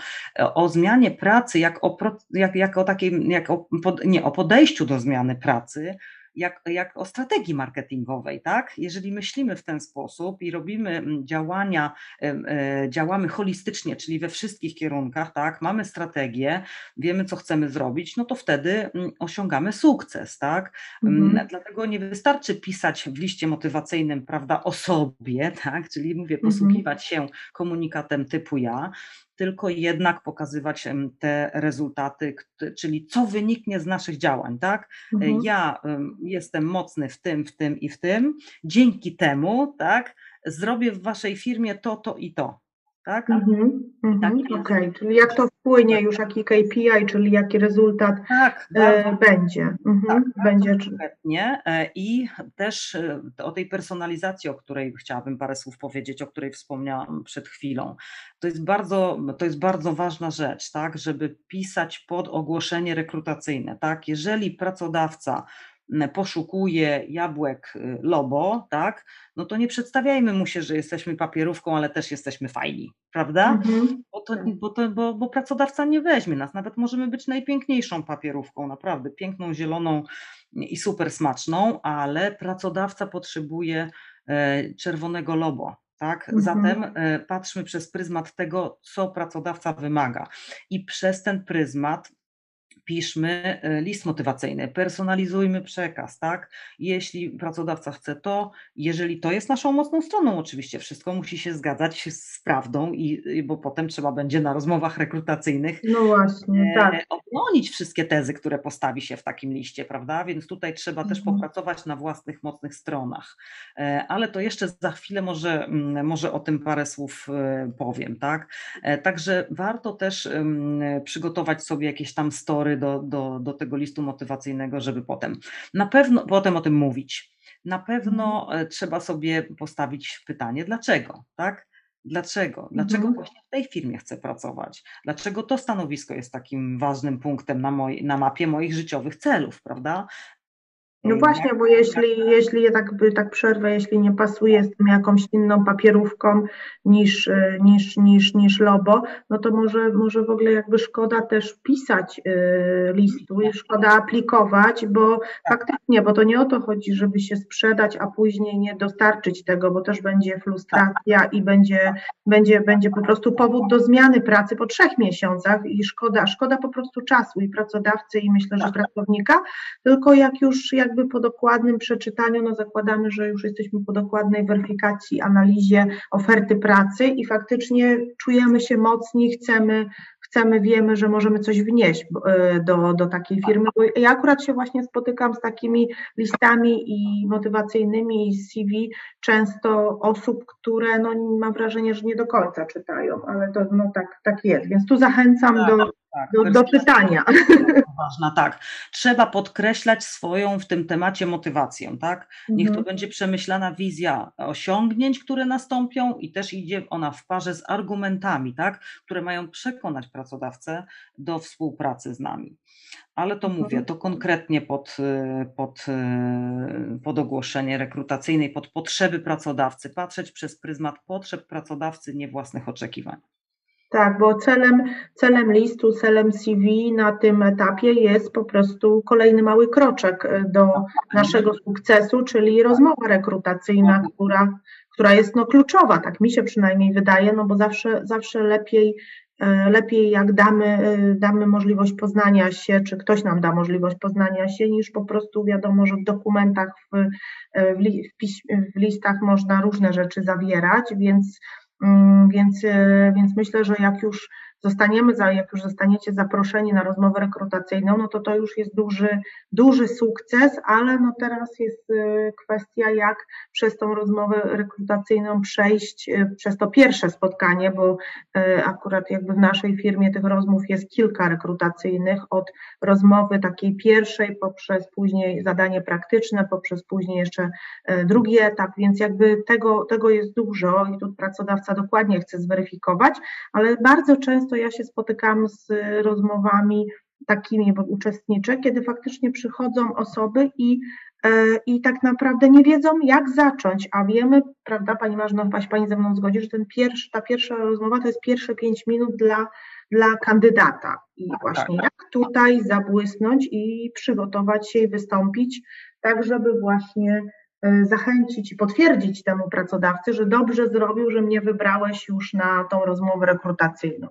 o zmianie pracy, jak o, jak, jak o takiej, jak o, nie, o podejściu do zmiany pracy, jak, jak o strategii marketingowej, tak? Jeżeli myślimy w ten sposób i robimy mm, działania, e, działamy holistycznie, czyli we wszystkich kierunkach, tak? Mamy strategię, wiemy, co chcemy zrobić, no to wtedy mm, osiągamy sukces, tak? Mm, mhm. Dlatego nie wystarczy pisać w liście motywacyjnym, prawda, o sobie, tak? Czyli mówię, mhm. posługiwać się komunikatem typu ja, tylko jednak pokazywać te rezultaty, czyli co wyniknie z naszych działań, tak? Mhm. Ja jestem mocny w tym, w tym i w tym, dzięki temu, tak, zrobię w waszej firmie to, to i to tak? Mhm, mhm, Okej, okay. czyli jak to wpłynie już, jaki KPI, czyli jaki rezultat tak, e, będzie. Mhm, tak, będzie. Konkretnie. E, I też e, o tej personalizacji, o której chciałabym parę słów powiedzieć, o której wspomniałam przed chwilą. To jest bardzo, to jest bardzo ważna rzecz, tak, żeby pisać pod ogłoszenie rekrutacyjne, tak? Jeżeli pracodawca poszukuje jabłek y, lobo, tak, no to nie przedstawiajmy mu się, że jesteśmy papierówką, ale też jesteśmy fajni, prawda? Mhm. Bo, to, bo, to, bo, bo pracodawca nie weźmie nas, nawet możemy być najpiękniejszą papierówką, naprawdę piękną, zieloną i super smaczną, ale pracodawca potrzebuje e, czerwonego lobo, tak? Mhm. Zatem e, patrzmy przez pryzmat tego, co pracodawca wymaga. I przez ten pryzmat piszmy e, list motywacyjny, personalizujmy przekaz, tak? Jeśli pracodawca chce to, jeżeli to jest naszą mocną stroną, oczywiście wszystko musi się zgadzać z prawdą, i, bo potem trzeba będzie na rozmowach rekrutacyjnych no właśnie, e, tak. obronić wszystkie tezy, które postawi się w takim liście, prawda? Więc tutaj trzeba mhm. też popracować na własnych mocnych stronach. E, ale to jeszcze za chwilę może, mm, może o tym parę słów powiem, tak? Także warto też przygotować sobie jakieś tam story do, do, do tego listu motywacyjnego, żeby potem na pewno potem o tym mówić. Na pewno mhm. e, trzeba sobie postawić pytanie, dlaczego, tak? Dlaczego? Dlaczego mhm. właśnie w tej firmie chcę pracować? Dlaczego to stanowisko jest takim ważnym punktem na, moj, na mapie moich życiowych celów, prawda? No właśnie, bo jeśli, jeśli ja tak, tak przerwę, jeśli nie pasuje z tym jakąś inną papierówką niż, e, niż, niż, niż Lobo, no to może, może w ogóle jakby szkoda też pisać y, listu i szkoda aplikować, bo faktycznie, bo to nie o to chodzi, żeby się sprzedać, a później nie dostarczyć tego, bo też będzie frustracja i będzie, będzie, będzie po prostu powód do zmiany pracy po trzech miesiącach i szkoda, szkoda po prostu czasu i pracodawcy i myślę, że pracownika, tylko jak już jakby jakby po dokładnym przeczytaniu, no zakładamy, że już jesteśmy po dokładnej weryfikacji, analizie oferty pracy i faktycznie czujemy się mocni, chcemy, chcemy, wiemy, że możemy coś wnieść e, do, do takiej firmy. Bo ja akurat się właśnie spotykam z takimi listami i motywacyjnymi z CV często osób, które no, mam wrażenie, że nie do końca czytają, ale to no, tak, tak jest. Więc tu zachęcam do, tak, do, do czytania. Ważna, tak. Trzeba podkreślać swoją w tym temacie motywację, tak? Niech mhm. to będzie przemyślana wizja osiągnięć, które nastąpią i też idzie ona w parze z argumentami, tak? Które mają przekonać pracodawcę do współpracy z nami. Ale to mówię, mhm. to konkretnie pod, pod, pod ogłoszenie rekrutacyjne i pod potrzeby pracodawcy, patrzeć przez pryzmat potrzeb pracodawcy, nie własnych oczekiwań. Tak, bo celem, celem listu, celem CV na tym etapie jest po prostu kolejny mały kroczek e, do naszego sukcesu, czyli rozmowa rekrutacyjna, która, która jest no kluczowa, tak mi się przynajmniej wydaje, no bo zawsze, zawsze lepiej, e, lepiej jak damy, e, damy możliwość poznania się, czy ktoś nam da możliwość poznania się, niż po prostu wiadomo, że w dokumentach, w, w, w listach można różne rzeczy zawierać, więc więc, e, więc myślę, że jak już zostaniemy, za, jak już zostaniecie zaproszeni na rozmowę rekrutacyjną, no to to już jest duży, duży sukces, ale no teraz jest y, kwestia, jak przez tą rozmowę rekrutacyjną przejść, y, przez to pierwsze spotkanie, bo y, akurat jakby w naszej firmie tych rozmów jest kilka rekrutacyjnych, od rozmowy takiej pierwszej poprzez później zadanie praktyczne, poprzez później jeszcze drugi etap, więc jakby tego, tego jest dużo i tu pracodawca dokładnie chce zweryfikować, ale bardzo często często ja się spotykam z rozmowami takimi, bo uczestniczę, kiedy faktycznie przychodzą osoby i, e, i tak naprawdę nie wiedzą, jak zacząć, a wiemy, prawda, Pani się Pani ze mną zgodzi, że ten pierwszy, ta pierwsza rozmowa to jest pierwsze pięć minut dla, dla kandydata i tak, właśnie tak. jak tutaj zabłysnąć i przygotować się i wystąpić, tak żeby właśnie e, zachęcić i potwierdzić temu pracodawcy, że dobrze zrobił, że mnie wybrałeś już na tą rozmowę rekrutacyjną.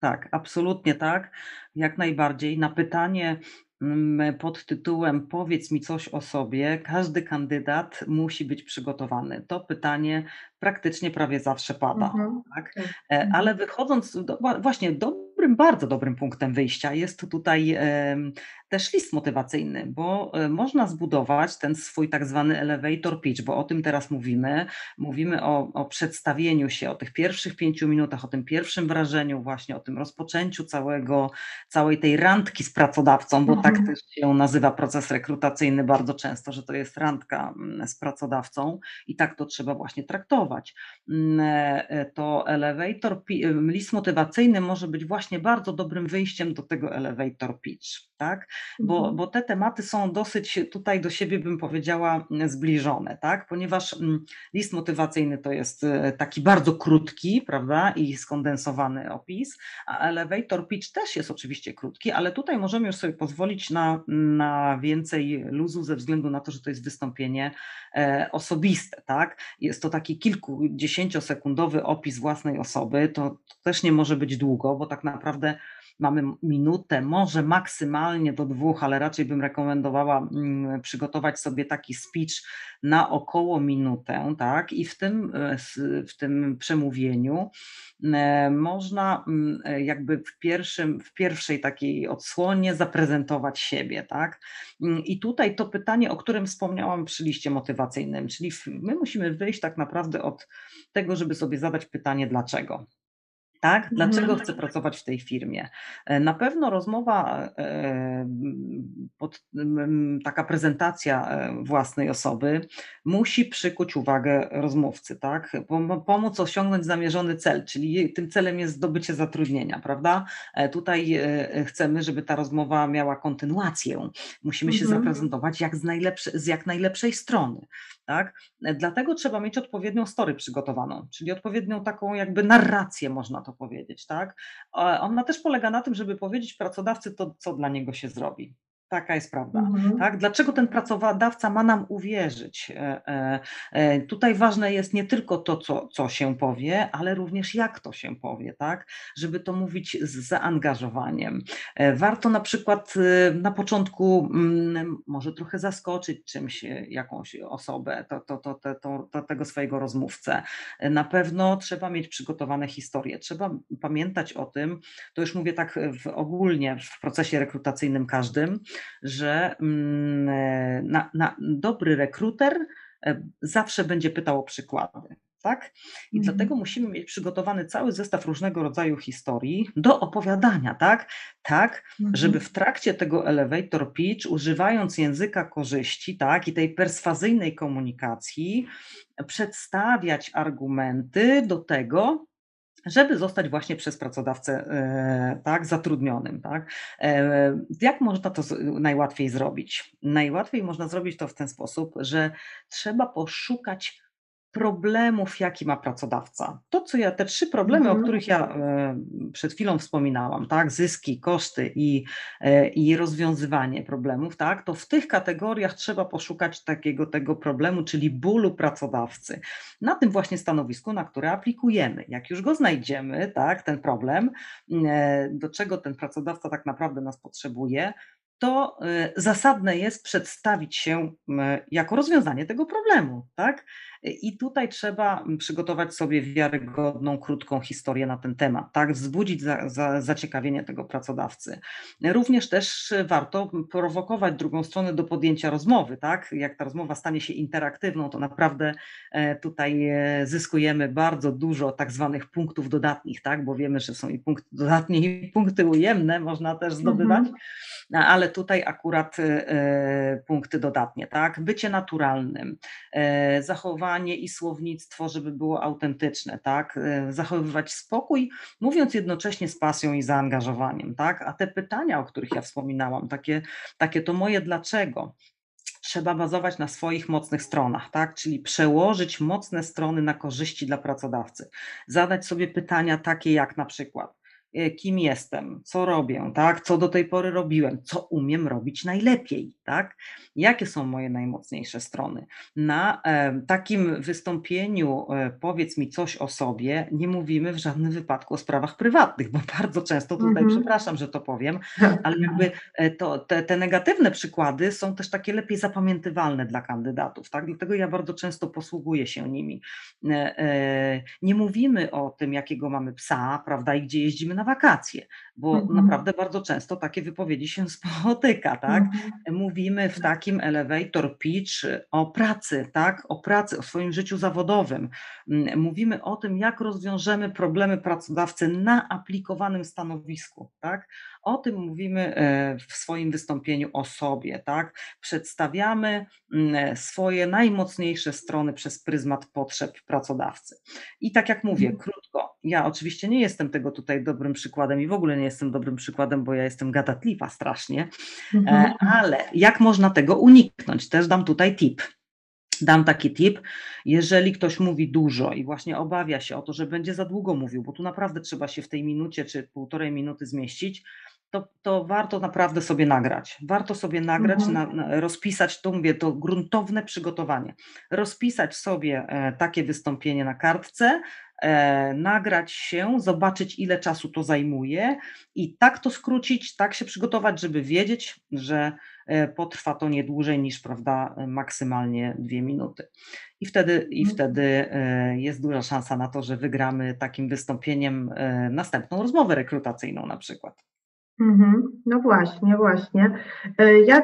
Tak, absolutnie tak, jak najbardziej. Na pytanie mm, pod tytułem Powiedz mi coś o sobie, każdy kandydat musi być przygotowany. To pytanie praktycznie prawie zawsze pada. Mhm. Tak? tak. E, mhm. Ale wychodząc, do, właśnie dobrym, bardzo dobrym punktem wyjścia jest tutaj też list motywacyjny, bo e, można zbudować ten swój tak zwany elevator pitch, bo o tym teraz mówimy. Mówimy o, o przedstawieniu się, o tych pierwszych pięciu minutach, o tym pierwszym wrażeniu, właśnie o tym rozpoczęciu całego, całej tej randki z pracodawcą, bo tak mhm. też się nazywa proces rekrutacyjny bardzo często, że to jest randka mm, z pracodawcą i tak to trzeba właśnie traktować. Mm, e, to elevator, list motywacyjny może być właśnie bardzo dobrym wyjściem do tego elevator pitch, tak? Bo, mhm. bo te tematy są dosyć tutaj do siebie, bym powiedziała, zbliżone, tak? ponieważ mm, list motywacyjny to jest e, taki bardzo krótki, prawda, i skondensowany opis, a elevator pitch też jest oczywiście krótki, ale tutaj możemy już sobie pozwolić na, na więcej luzu ze względu na to, że to jest wystąpienie e, osobiste, tak? Jest to taki kilkudziesięciosekundowy opis własnej osoby, to, to też nie może być długo, bo tak naprawdę mamy minutę, może maksymalnie do dwóch, ale raczej bym rekomendowała mm, przygotować sobie taki speech na około minutę, tak? I w tym, e, w tym przemówieniu e, można mm, e, jakby w, pierwszym, w pierwszej takiej odsłonie zaprezentować siebie, tak? Mm, I tutaj to pytanie, o którym wspomniałam przy liście motywacyjnym, czyli my musimy wyjść tak naprawdę od tego, żeby sobie zadać pytanie dlaczego. Tak? Dlaczego chcę pracować w tej firmie? E, na pewno rozmowa, e, pod, taka prezentacja e, własnej osoby musi przykuć uwagę rozmówcy, tak? Pomóc osiągnąć zamierzony cel, czyli tym celem jest zdobycie zatrudnienia, prawda? Tutaj chcemy, żeby ta rozmowa miała kontynuację. Musimy się mhm. zaprezentować jak z, z jak najlepszej strony, tak? Dlatego trzeba mieć odpowiednią story przygotowaną, czyli odpowiednią taką jakby narrację, można to powiedzieć, tak? Ona też polega na tym, żeby powiedzieć pracodawcy to, co dla niego się zrobi. Taka jest prawda. Mhm. Tak? Dlaczego ten pracodawca ma nam uwierzyć? E, e, e, tutaj ważne jest nie tylko to, co, co się powie, ale również jak to się powie, tak? żeby to mówić z zaangażowaniem. Warto na przykład na początku mm, może trochę zaskoczyć czymś jakąś osobę, to, to, to, to, to, tego swojego rozmówcę. Na pewno trzeba mieć przygotowane historie. Trzeba pamiętać o tym, to już mówię tak w, ogólnie w procesie rekrutacyjnym każdym, że mm, e, na, na dobry rekruter e, zawsze będzie pytał o przykłady. Tak? I mhm. dlatego musimy mieć przygotowany cały zestaw różnego rodzaju historii do opowiadania, tak? Tak, mhm. żeby w trakcie tego elevator pitch, używając języka korzyści, tak, i tej perswazyjnej komunikacji, przedstawiać argumenty do tego, żeby zostać właśnie przez pracodawcę e, tak, zatrudnionym. Tak? E, jak można to najłatwiej zrobić? Najłatwiej można zrobić to w ten sposób, że trzeba poszukać problemów, jaki ma pracodawca. To, co ja, te trzy problemy, mhm. o których ja e, przed chwilą wspominałam, tak, zyski, koszty i, e, i rozwiązywanie problemów, tak, to w tych kategoriach trzeba poszukać takiego tego problemu, czyli bólu pracodawcy. Na tym właśnie stanowisku, na które aplikujemy. Jak już go znajdziemy, tak, ten problem, e, do czego ten pracodawca tak naprawdę nas potrzebuje, to zasadne jest przedstawić się jako rozwiązanie tego problemu, tak? I tutaj trzeba przygotować sobie wiarygodną, krótką historię na ten temat, tak? Wzbudzić za, za, zaciekawienie tego pracodawcy. Również też warto prowokować drugą stronę do podjęcia rozmowy, tak? Jak ta rozmowa stanie się interaktywną, to naprawdę e, tutaj e, zyskujemy bardzo dużo tak zwanych punktów dodatnich, tak? Bo wiemy, że są i punkty dodatnie, i punkty ujemne, można też zdobywać. Mhm ale tutaj akurat e, punkty dodatnie, tak? Bycie naturalnym, zachowanie zachowanie i słownictwo, żeby było autentyczne, tak? Zachowywać spokój, mówiąc jednocześnie z pasją i zaangażowaniem, tak? A te pytania, o których ja wspominałam, takie, takie to moje dlaczego, trzeba bazować na swoich mocnych stronach, tak? Czyli przełożyć mocne strony na korzyści dla pracodawcy. Zadać sobie pytania takie jak na przykład, kim jestem, co robię, tak, co do tej pory robiłem, co umiem robić najlepiej, tak, jakie są moje najmocniejsze strony. Na e, takim wystąpieniu e, powiedz mi coś o sobie, nie mówimy w żadnym wypadku o sprawach prywatnych, bo bardzo często tutaj, mm -hmm. przepraszam, że to powiem, ale jakby e, to, te, te negatywne przykłady są też takie lepiej zapamiętywalne dla kandydatów, tak, dlatego ja bardzo często posługuję się nimi. Nie mówimy o tym, jakiego mamy psa, prawda, i gdzie jeździmy na wakacje, bo mhm. naprawdę bardzo często takie wypowiedzi się spotyka, tak? Mhm. Mówimy w takim elevator pitch o pracy, tak? O pracy, o swoim życiu zawodowym. Mm, mówimy o tym, jak rozwiążemy problemy pracodawcy na aplikowanym stanowisku, tak? O tym mówimy e, w swoim wystąpieniu o sobie, tak? Przedstawiamy mm, swoje najmocniejsze strony przez pryzmat potrzeb pracodawcy. I tak jak mówię, mhm. krótko, ja oczywiście nie jestem tego tutaj dobrym przykładem i w ogóle nie jestem dobrym przykładem, bo ja jestem gadatliwa strasznie, e, mhm. ale jak można tego uniknąć? Też dam tutaj tip. Dam taki tip, jeżeli ktoś mówi dużo i właśnie obawia się o to, że będzie za długo mówił, bo tu naprawdę trzeba się w tej minucie czy półtorej minuty zmieścić, to, to warto naprawdę sobie nagrać. Warto sobie nagrać, mhm. na, na, rozpisać, to mówię, to gruntowne przygotowanie. Rozpisać sobie e, takie wystąpienie na kartce, e, nagrać się, zobaczyć ile czasu to zajmuje i tak to skrócić, tak się przygotować, żeby wiedzieć, że e, potrwa to nie dłużej niż prawda, maksymalnie dwie minuty. I wtedy, i mhm. wtedy e, jest duża szansa na to, że wygramy takim wystąpieniem e, następną rozmowę rekrutacyjną na przykład. Mhm. No właśnie, właśnie. E, ja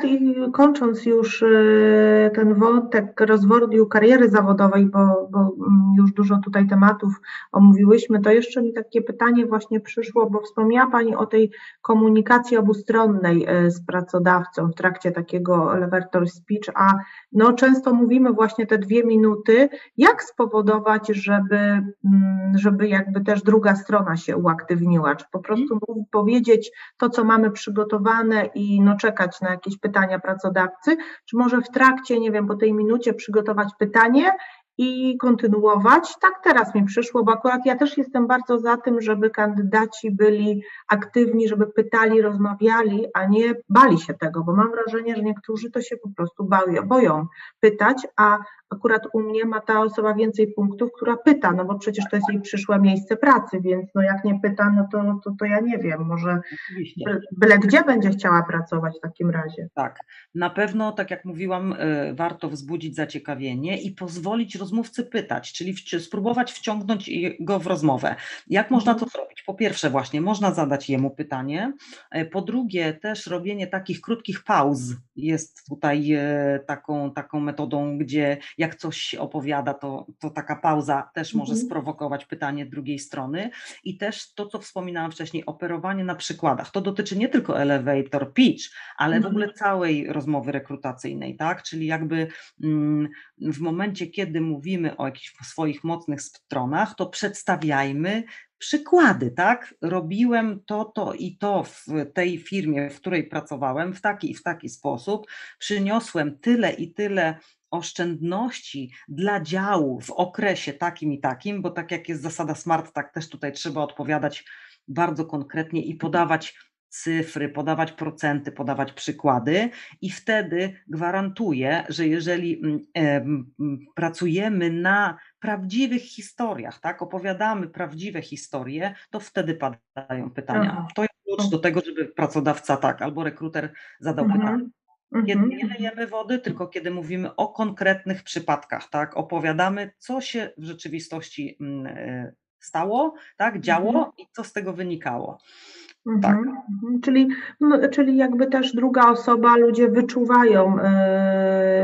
kończąc już e, ten wątek rozwoju kariery zawodowej, bo, bo mm, już dużo tutaj tematów omówiłyśmy, to jeszcze mi takie pytanie właśnie przyszło, bo wspomniała Pani o tej komunikacji obustronnej e, z pracodawcą w trakcie takiego elevator speech, a no często mówimy właśnie te dwie minuty, jak spowodować, żeby, mm, żeby jakby też druga strona się uaktywniła, czy po prostu powiedzieć to, to, co mamy przygotowane i no czekać na jakieś pytania pracodawcy, czy może w trakcie, nie wiem, po tej minucie przygotować pytanie i kontynuować. Tak teraz mi przyszło, bo akurat ja też jestem bardzo za tym, żeby kandydaci byli aktywni, żeby pytali, rozmawiali, a nie bali się tego, bo mam wrażenie, że niektórzy to się po prostu boją, boją pytać, a akurat u mnie ma ta osoba więcej punktów, która pyta, no bo przecież to jest jej przyszłe miejsce pracy, więc no jak nie pyta, no to, to, to ja nie wiem, może byle gdzie będzie chciała pracować w takim razie. Tak, na pewno, tak jak mówiłam, y, warto wzbudzić zaciekawienie i pozwolić rozmówcy pytać, czyli w, spróbować wciągnąć go w rozmowę. Jak można to zrobić? Po pierwsze właśnie, można zadać jemu pytanie, e, po drugie też robienie takich krótkich pauz jest tutaj e, taką, taką metodą, gdzie jak coś opowiada, to, to taka pauza też może mhm. sprowokować pytanie drugiej strony. I też to, co wspominałam wcześniej, operowanie na przykładach. To dotyczy nie tylko elevator pitch, ale w ogóle mhm. całej rozmowy rekrutacyjnej, tak? Czyli jakby mm, w momencie, kiedy mówimy o jakichś swoich mocnych stronach, to przedstawiajmy przykłady, tak? Robiłem to, to i to w tej firmie, w której pracowałem, w taki i w taki sposób, przyniosłem tyle i tyle oszczędności dla działu w okresie takim i takim, bo tak jak jest zasada SMART, tak też tutaj trzeba odpowiadać bardzo konkretnie i podawać cyfry, podawać procenty, podawać przykłady, i wtedy gwarantuję, że jeżeli mm, pracujemy na prawdziwych historiach, tak, opowiadamy prawdziwe historie, to wtedy padają pytania. Aha. To jest klucz do tego, żeby pracodawca tak albo rekruter zadał mhm. pytanie. Kiedy mhm. nie lejemy wody, tylko kiedy mówimy o konkretnych przypadkach, tak? Opowiadamy, co się w rzeczywistości mm, e, stało, tak? Działo mhm. i co z tego wynikało. Tak. Mhm, mhm. Czyli, no, czyli jakby też druga osoba, ludzie wyczuwają y,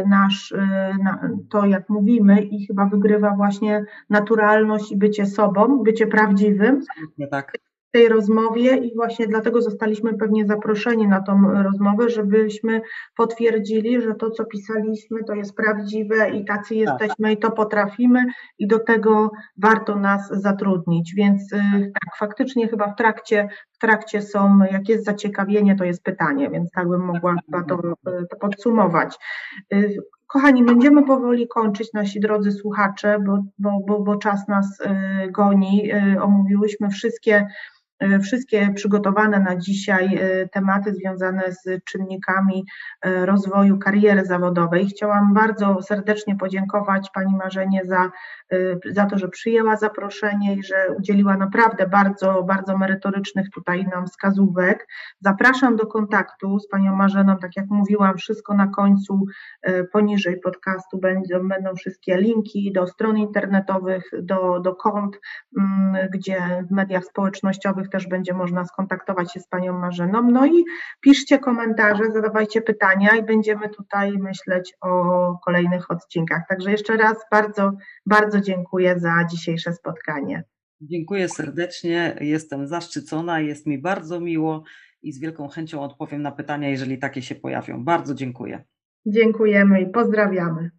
nasz, y, na, to, jak mówimy, i chyba wygrywa właśnie naturalność i bycie sobą, bycie prawdziwym. Absolutnie tak tej rozmowie i właśnie dlatego zostaliśmy pewnie zaproszeni na tą rozmowę, żebyśmy potwierdzili, że to, co pisaliśmy, to jest prawdziwe i tacy tak. jesteśmy i to potrafimy i do tego warto nas zatrudnić. Więc y, tak, faktycznie chyba w trakcie, w trakcie są, jak jest zaciekawienie, to jest pytanie, więc tak bym mogła chyba to, to podsumować. Y, kochani, będziemy powoli kończyć, nasi drodzy słuchacze, bo, bo, bo, bo czas nas y, goni. Omówiłyśmy wszystkie wszystkie przygotowane na dzisiaj e, tematy związane z czynnikami e, rozwoju kariery zawodowej. Chciałam bardzo serdecznie podziękować Pani Marzenie za, za to, że przyjęła zaproszenie i że udzieliła naprawdę bardzo, bardzo merytorycznych tutaj nam wskazówek. Zapraszam do kontaktu z Panią Marzeną, tak jak mówiłam, wszystko na końcu poniżej podcastu będą, będą wszystkie linki do stron internetowych, do, do kont, mm, gdzie w mediach społecznościowych też będzie można skontaktować się z Panią Marzeną. No i piszcie komentarze, zadawajcie pytania i będziemy tutaj myśleć o kolejnych odcinkach. Także jeszcze raz bardzo, bardzo dziękuję za dzisiejsze spotkanie. Dziękuję serdecznie, jestem zaszczycona, jest mi bardzo miło i z wielką chęcią odpowiem na pytania, jeżeli takie się pojawią. Bardzo dziękuję. Dziękujemy i pozdrawiamy.